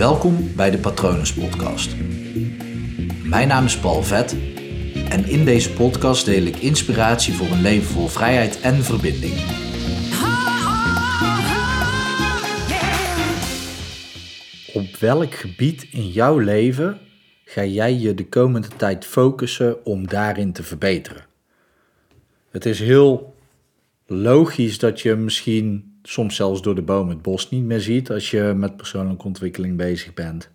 Welkom bij de Patronus Podcast. Mijn naam is Paul Vet en in deze podcast deel ik inspiratie voor een leven vol vrijheid en verbinding. Op welk gebied in jouw leven ga jij je de komende tijd focussen om daarin te verbeteren? Het is heel logisch dat je misschien soms zelfs door de boom het bos niet meer ziet als je met persoonlijke ontwikkeling bezig bent.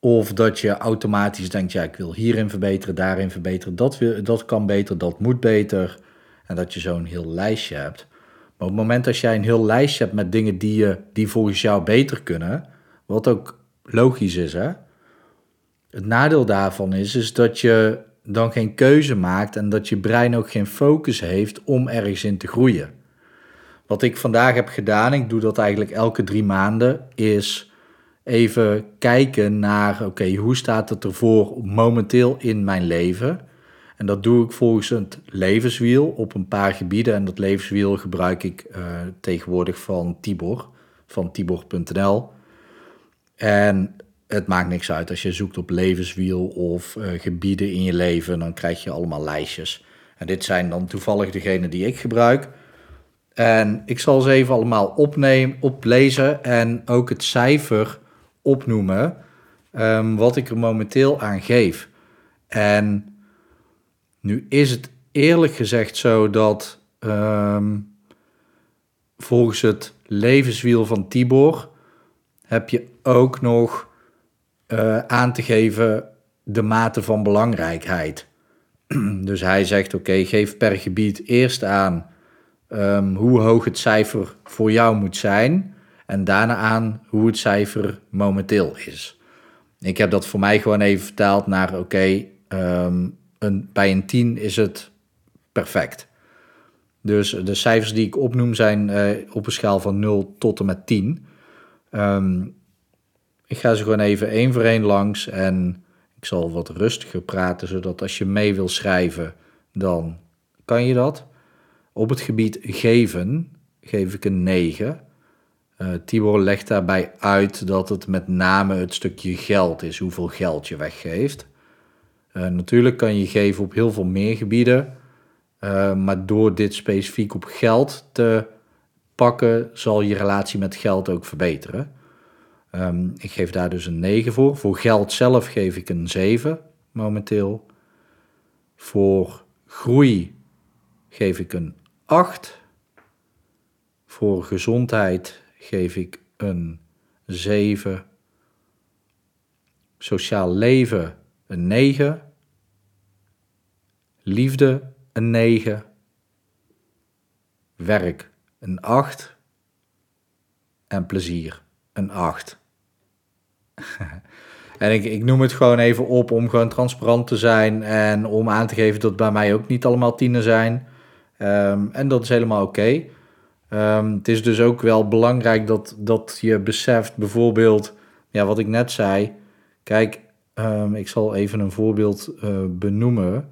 Of dat je automatisch denkt, ja, ik wil hierin verbeteren, daarin verbeteren, dat, wil, dat kan beter, dat moet beter. En dat je zo'n heel lijstje hebt. Maar op het moment dat jij een heel lijstje hebt met dingen die, je, die volgens jou beter kunnen, wat ook logisch is, hè? Het nadeel daarvan is, is dat je dan geen keuze maakt en dat je brein ook geen focus heeft om ergens in te groeien. Wat ik vandaag heb gedaan, ik doe dat eigenlijk elke drie maanden, is even kijken naar, oké, hoe staat het ervoor momenteel in mijn leven? En dat doe ik volgens het levenswiel op een paar gebieden. En dat levenswiel gebruik ik uh, tegenwoordig van Tibor, van tibor.nl. En het maakt niks uit als je zoekt op levenswiel of uh, gebieden in je leven, dan krijg je allemaal lijstjes. En dit zijn dan toevallig degene die ik gebruik. En ik zal ze even allemaal opnemen, oplezen en ook het cijfer opnoemen um, wat ik er momenteel aan geef. En nu is het eerlijk gezegd zo dat um, volgens het levenswiel van Tibor heb je ook nog uh, aan te geven de mate van belangrijkheid. dus hij zegt: oké, geef per gebied eerst aan um, hoe hoog het cijfer voor jou moet zijn. En daarna aan hoe het cijfer momenteel is. Ik heb dat voor mij gewoon even vertaald naar: oké, um, bij een 10 is het perfect. Dus de cijfers die ik opnoem zijn uh, op een schaal van 0 tot en met 10. Um, ik ga ze gewoon even één voor één langs en ik zal wat rustiger praten, zodat als je mee wil schrijven, dan kan je dat. Op het gebied geven geef ik een 9. Uh, Tibor legt daarbij uit dat het met name het stukje geld is, hoeveel geld je weggeeft. Uh, natuurlijk kan je geven op heel veel meer gebieden, uh, maar door dit specifiek op geld te pakken, zal je relatie met geld ook verbeteren. Um, ik geef daar dus een 9 voor. Voor geld zelf geef ik een 7 momenteel. Voor groei geef ik een 8. Voor gezondheid geef ik een 7. Sociaal leven een 9. Liefde een 9. Werk een 8. En plezier een 8. en ik, ik noem het gewoon even op om gewoon transparant te zijn en om aan te geven dat bij mij ook niet allemaal tienen zijn. Um, en dat is helemaal oké. Um, het is dus ook wel belangrijk dat, dat je beseft, bijvoorbeeld, ja, wat ik net zei. Kijk, um, ik zal even een voorbeeld uh, benoemen.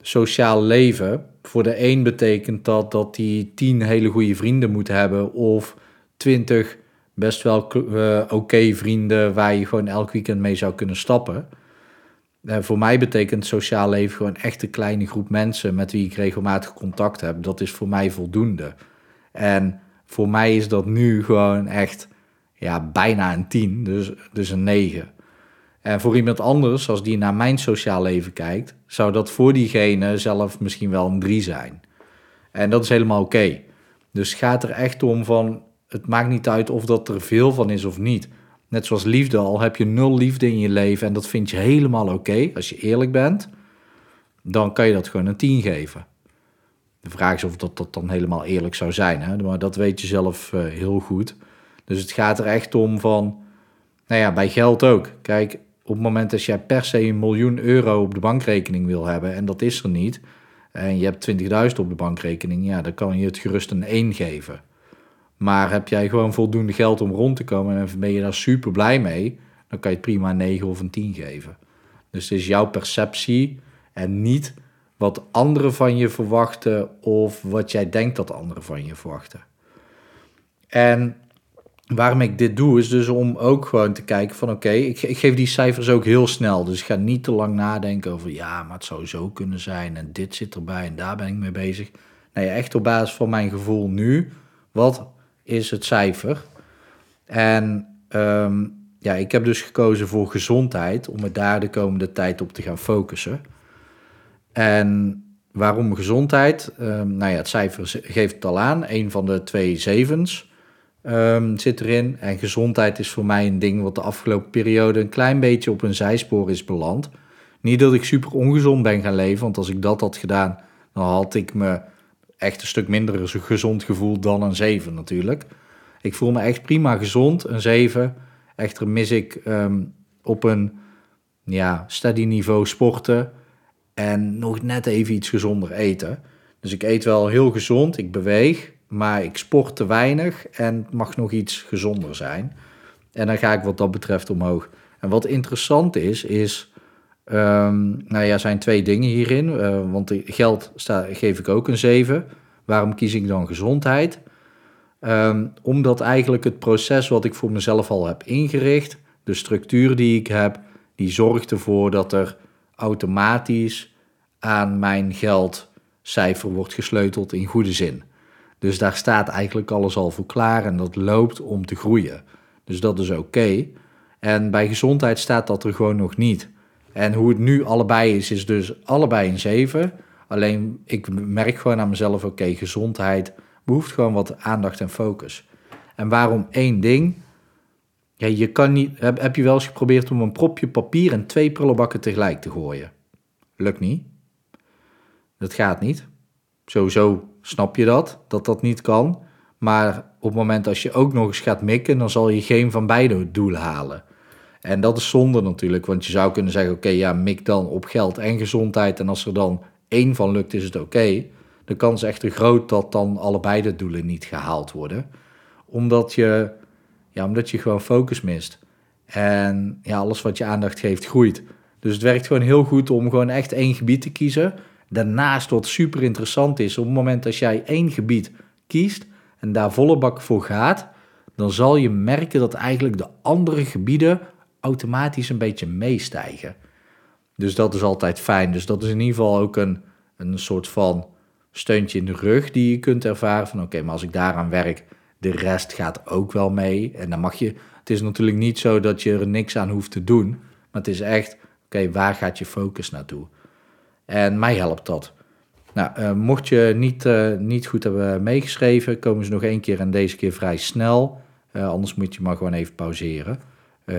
Sociaal leven. Voor de een betekent dat dat hij tien hele goede vrienden moet hebben of twintig best wel uh, oké vrienden waar je gewoon elk weekend mee zou kunnen stappen. Uh, voor mij betekent sociaal leven gewoon echt een kleine groep mensen met wie ik regelmatig contact heb. Dat is voor mij voldoende. En voor mij is dat nu gewoon echt ja, bijna een 10, dus, dus een 9. En voor iemand anders, als die naar mijn sociaal leven kijkt, zou dat voor diegene zelf misschien wel een 3 zijn. En dat is helemaal oké. Dus het gaat er echt om van het maakt niet uit of dat er veel van is of niet. Net zoals liefde, al heb je nul liefde in je leven en dat vind je helemaal oké, als je eerlijk bent, dan kan je dat gewoon een 10 geven. De vraag is of dat, dat dan helemaal eerlijk zou zijn, hè? maar dat weet je zelf uh, heel goed. Dus het gaat er echt om van, nou ja, bij geld ook. Kijk, op het moment dat jij per se een miljoen euro op de bankrekening wil hebben en dat is er niet, en je hebt 20.000 op de bankrekening, ja, dan kan je het gerust een 1 geven. Maar heb jij gewoon voldoende geld om rond te komen en ben je daar super blij mee, dan kan je het prima een 9 of een 10 geven. Dus het is jouw perceptie en niet wat anderen van je verwachten of wat jij denkt dat anderen van je verwachten. En waarom ik dit doe, is dus om ook gewoon te kijken van oké, ik, ik, geef die cijfers ook heel snel. Dus ik ga niet te lang nadenken over ja, maar het zou zo kunnen zijn en dit zit erbij en daar ben ik mee bezig. Nee, echt op basis van mijn gevoel nu, wat is het cijfer? En ehm, ja, ik heb dus gekozen voor gezondheid, om me daar de komende tijd op te gaan focussen. En waarom gezondheid? Um, nou ja, het cijfer geeft het al aan, een van de twee zevens. Um, zit erin. En gezondheid is voor mij een ding wat de afgelopen periode een klein beetje op een zijspoor is beland. Niet dat ik super ongezond ben gaan leven, want als ik dat had gedaan, dan had ik me echt een stuk minder gezond gevoel dan een 7 natuurlijk. Ik voel me echt prima gezond, een 7. Echter mis ik um, op een ja, steady niveau sporten en nog net even iets gezonder eten. Dus ik eet wel heel gezond, ik beweeg, maar ik sport te weinig en het mag nog iets gezonder zijn. En dan ga ik wat dat betreft omhoog. En wat interessant is, is, um, nou ja, zijn twee dingen hierin. Uh, want geld geef ik ook een 7. Waarom kies ik dan gezondheid? Um, omdat eigenlijk het proces wat ik voor mezelf al heb ingericht, de structuur die ik heb, die zorgt ervoor dat er automatisch aan mijn geldcijfer wordt gesleuteld in goede zin. Dus daar staat eigenlijk alles al voor klaar en dat loopt om te groeien. Dus dat is oké. En bij gezondheid staat dat er gewoon nog niet. En hoe het nu allebei is, is dus allebei een 7. Alleen ik merk gewoon aan mezelf, oké, gezondheid behoeft gewoon wat aandacht en focus. En waarom één ding? Ja, je kan niet, heb, heb je wel eens geprobeerd om een propje papier en twee prullenbakken tegelijk te gooien? Lukt niet. Dat gaat niet. Sowieso snap je dat, dat dat niet kan. Maar op het moment als je ook nog eens gaat mikken, dan zal je geen van beide doelen halen. En dat is zonde natuurlijk, want je zou kunnen zeggen: oké, ja, mik dan op geld en gezondheid. En als er dan één van lukt, is het oké. De kans is echter groot dat dan allebei de doelen niet gehaald worden. Omdat je, ja, omdat je gewoon focus mist. En ja, alles wat je aandacht geeft, groeit. Dus het werkt gewoon heel goed om gewoon echt één gebied te kiezen. Daarnaast, wat super interessant is, op het moment dat jij één gebied kiest en daar volle bak voor gaat, dan zal je merken dat eigenlijk de andere gebieden automatisch een beetje meestijgen. Dus dat is altijd fijn. Dus dat is in ieder geval ook een, een soort van steuntje in de rug die je kunt ervaren. Van oké, maar als ik daaraan werk, de rest gaat ook wel mee. En dan mag je. Het is natuurlijk niet zo dat je er niks aan hoeft te doen. Maar het is echt, oké, waar gaat je focus naartoe? En mij helpt dat. Nou, uh, mocht je niet, uh, niet goed hebben meegeschreven, komen ze nog één keer en deze keer vrij snel. Uh, anders moet je maar gewoon even pauzeren.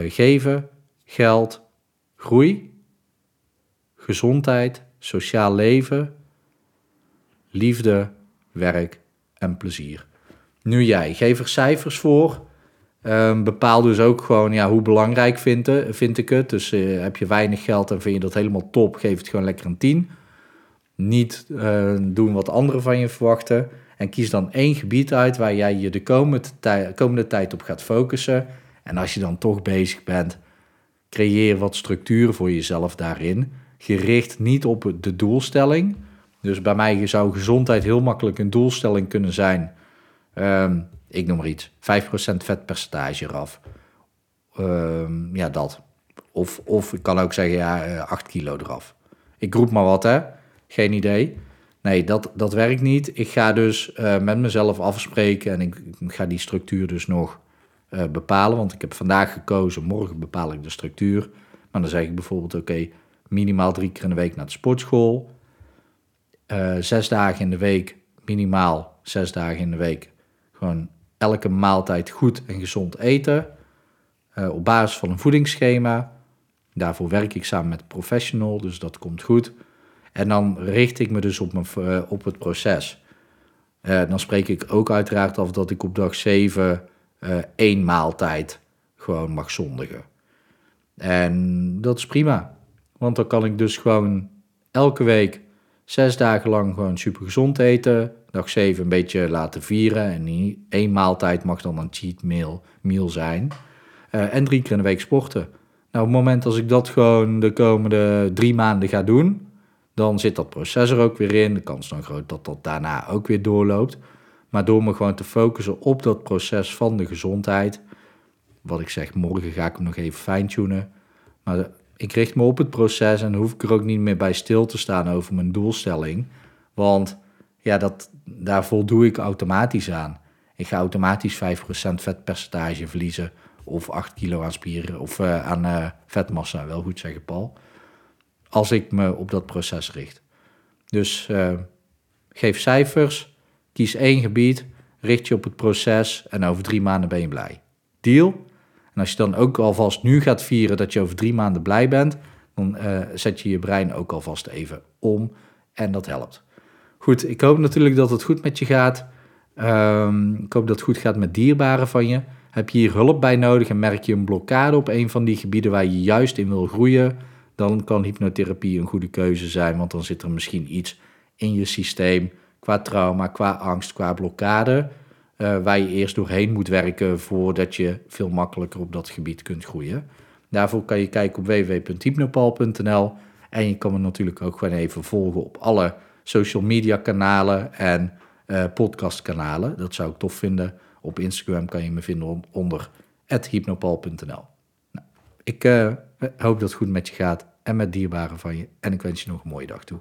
Geven, geld, groei, gezondheid, sociaal leven, liefde, werk en plezier. Nu jij, geef er cijfers voor. Um, bepaal dus ook gewoon ja, hoe belangrijk vind, vind ik het. Dus uh, heb je weinig geld en vind je dat helemaal top, geef het gewoon lekker een 10. Niet uh, doen wat anderen van je verwachten. En kies dan één gebied uit waar jij je de komende, komende tijd op gaat focussen. En als je dan toch bezig bent, creëer wat structuur voor jezelf daarin. Gericht niet op de doelstelling. Dus bij mij zou gezondheid heel makkelijk een doelstelling kunnen zijn. Um, ik noem maar iets, 5% vetpercentage eraf. Um, ja, dat. Of, of ik kan ook zeggen, ja, 8 eh, kilo eraf. Ik roep maar wat, hè. Geen idee. Nee, dat, dat werkt niet. Ik ga dus uh, met mezelf afspreken en ik, ga die structuur dus nog uh, bepalen. Want ik heb vandaag gekozen, morgen bepaal ik de structuur. Maar dan zeg ik bijvoorbeeld, oké, minimaal drie keer in de week naar de sportschool. Uh, zes dagen in de week, minimaal zes dagen in de week, gewoon elke maaltijd goed en gezond eten. Uh, op basis van een voedingsschema. Daarvoor werk ik samen met professional, dus dat komt goed. En dan richt ik me dus op, mijn, op het proces. Dan spreek ik ook uiteraard af dat ik op dag 7 één maaltijd gewoon mag zondigen. En dat is prima. Want dan kan ik dus gewoon elke week zes dagen lang gewoon super gezond eten dag 7 een beetje laten vieren. En één maaltijd mag dan een cheat meal, meal zijn. Uh, en drie keer in de week sporten. Nou, op het moment als ik dat gewoon de komende drie maanden ga doen, dan zit dat proces er ook weer in. De kans is dan groot dat dat daarna ook weer doorloopt. Maar door me gewoon te focussen op dat proces van de gezondheid. Wat ik zeg, morgen ga ik hem nog even fine-tunen. Maar ik richt me op het proces en hoef ik er ook niet meer bij stil te staan over mijn doelstelling. Want ja, dat, daar voldoe ik automatisch aan. Ik ga automatisch 5% vetpercentage verliezen of 8 kilo aan spieren of uh, aan uh, vetmassa, wel goed zeggen Paul. Als ik me op dat proces richt. Dus uh, geef cijfers, kies één gebied, richt je op het proces en over drie maanden ben je blij. Deal? En als je dan ook alvast nu gaat vieren dat je over drie maanden blij bent, dan zet je je brein ook alvast even om en dat helpt. Goed, ik hoop natuurlijk dat het goed met je gaat. Um, ik hoop dat het goed gaat met dierbaren van je. Heb je hier hulp bij nodig en merk je een blokkade op een van die gebieden waar je juist in wil groeien, dan kan hypnotherapie een goede keuze zijn, want dan zit er misschien iets in je systeem qua trauma, qua angst, qua blokkade, uh, waar je eerst doorheen moet werken voordat je veel makkelijker op dat gebied kunt groeien. Daarvoor kan je kijken op www.hypnopal.nl en je kan me natuurlijk ook gewoon even volgen op alle social media kanalen en uh, podcastkanalen. Dat zou ik tof vinden. Op Instagram kan je me vinden onder hypnopal.nl. Nou, ik uh, hoop dat het goed met je gaat en met dierbaren van je. En ik wens je nog een mooie dag toe.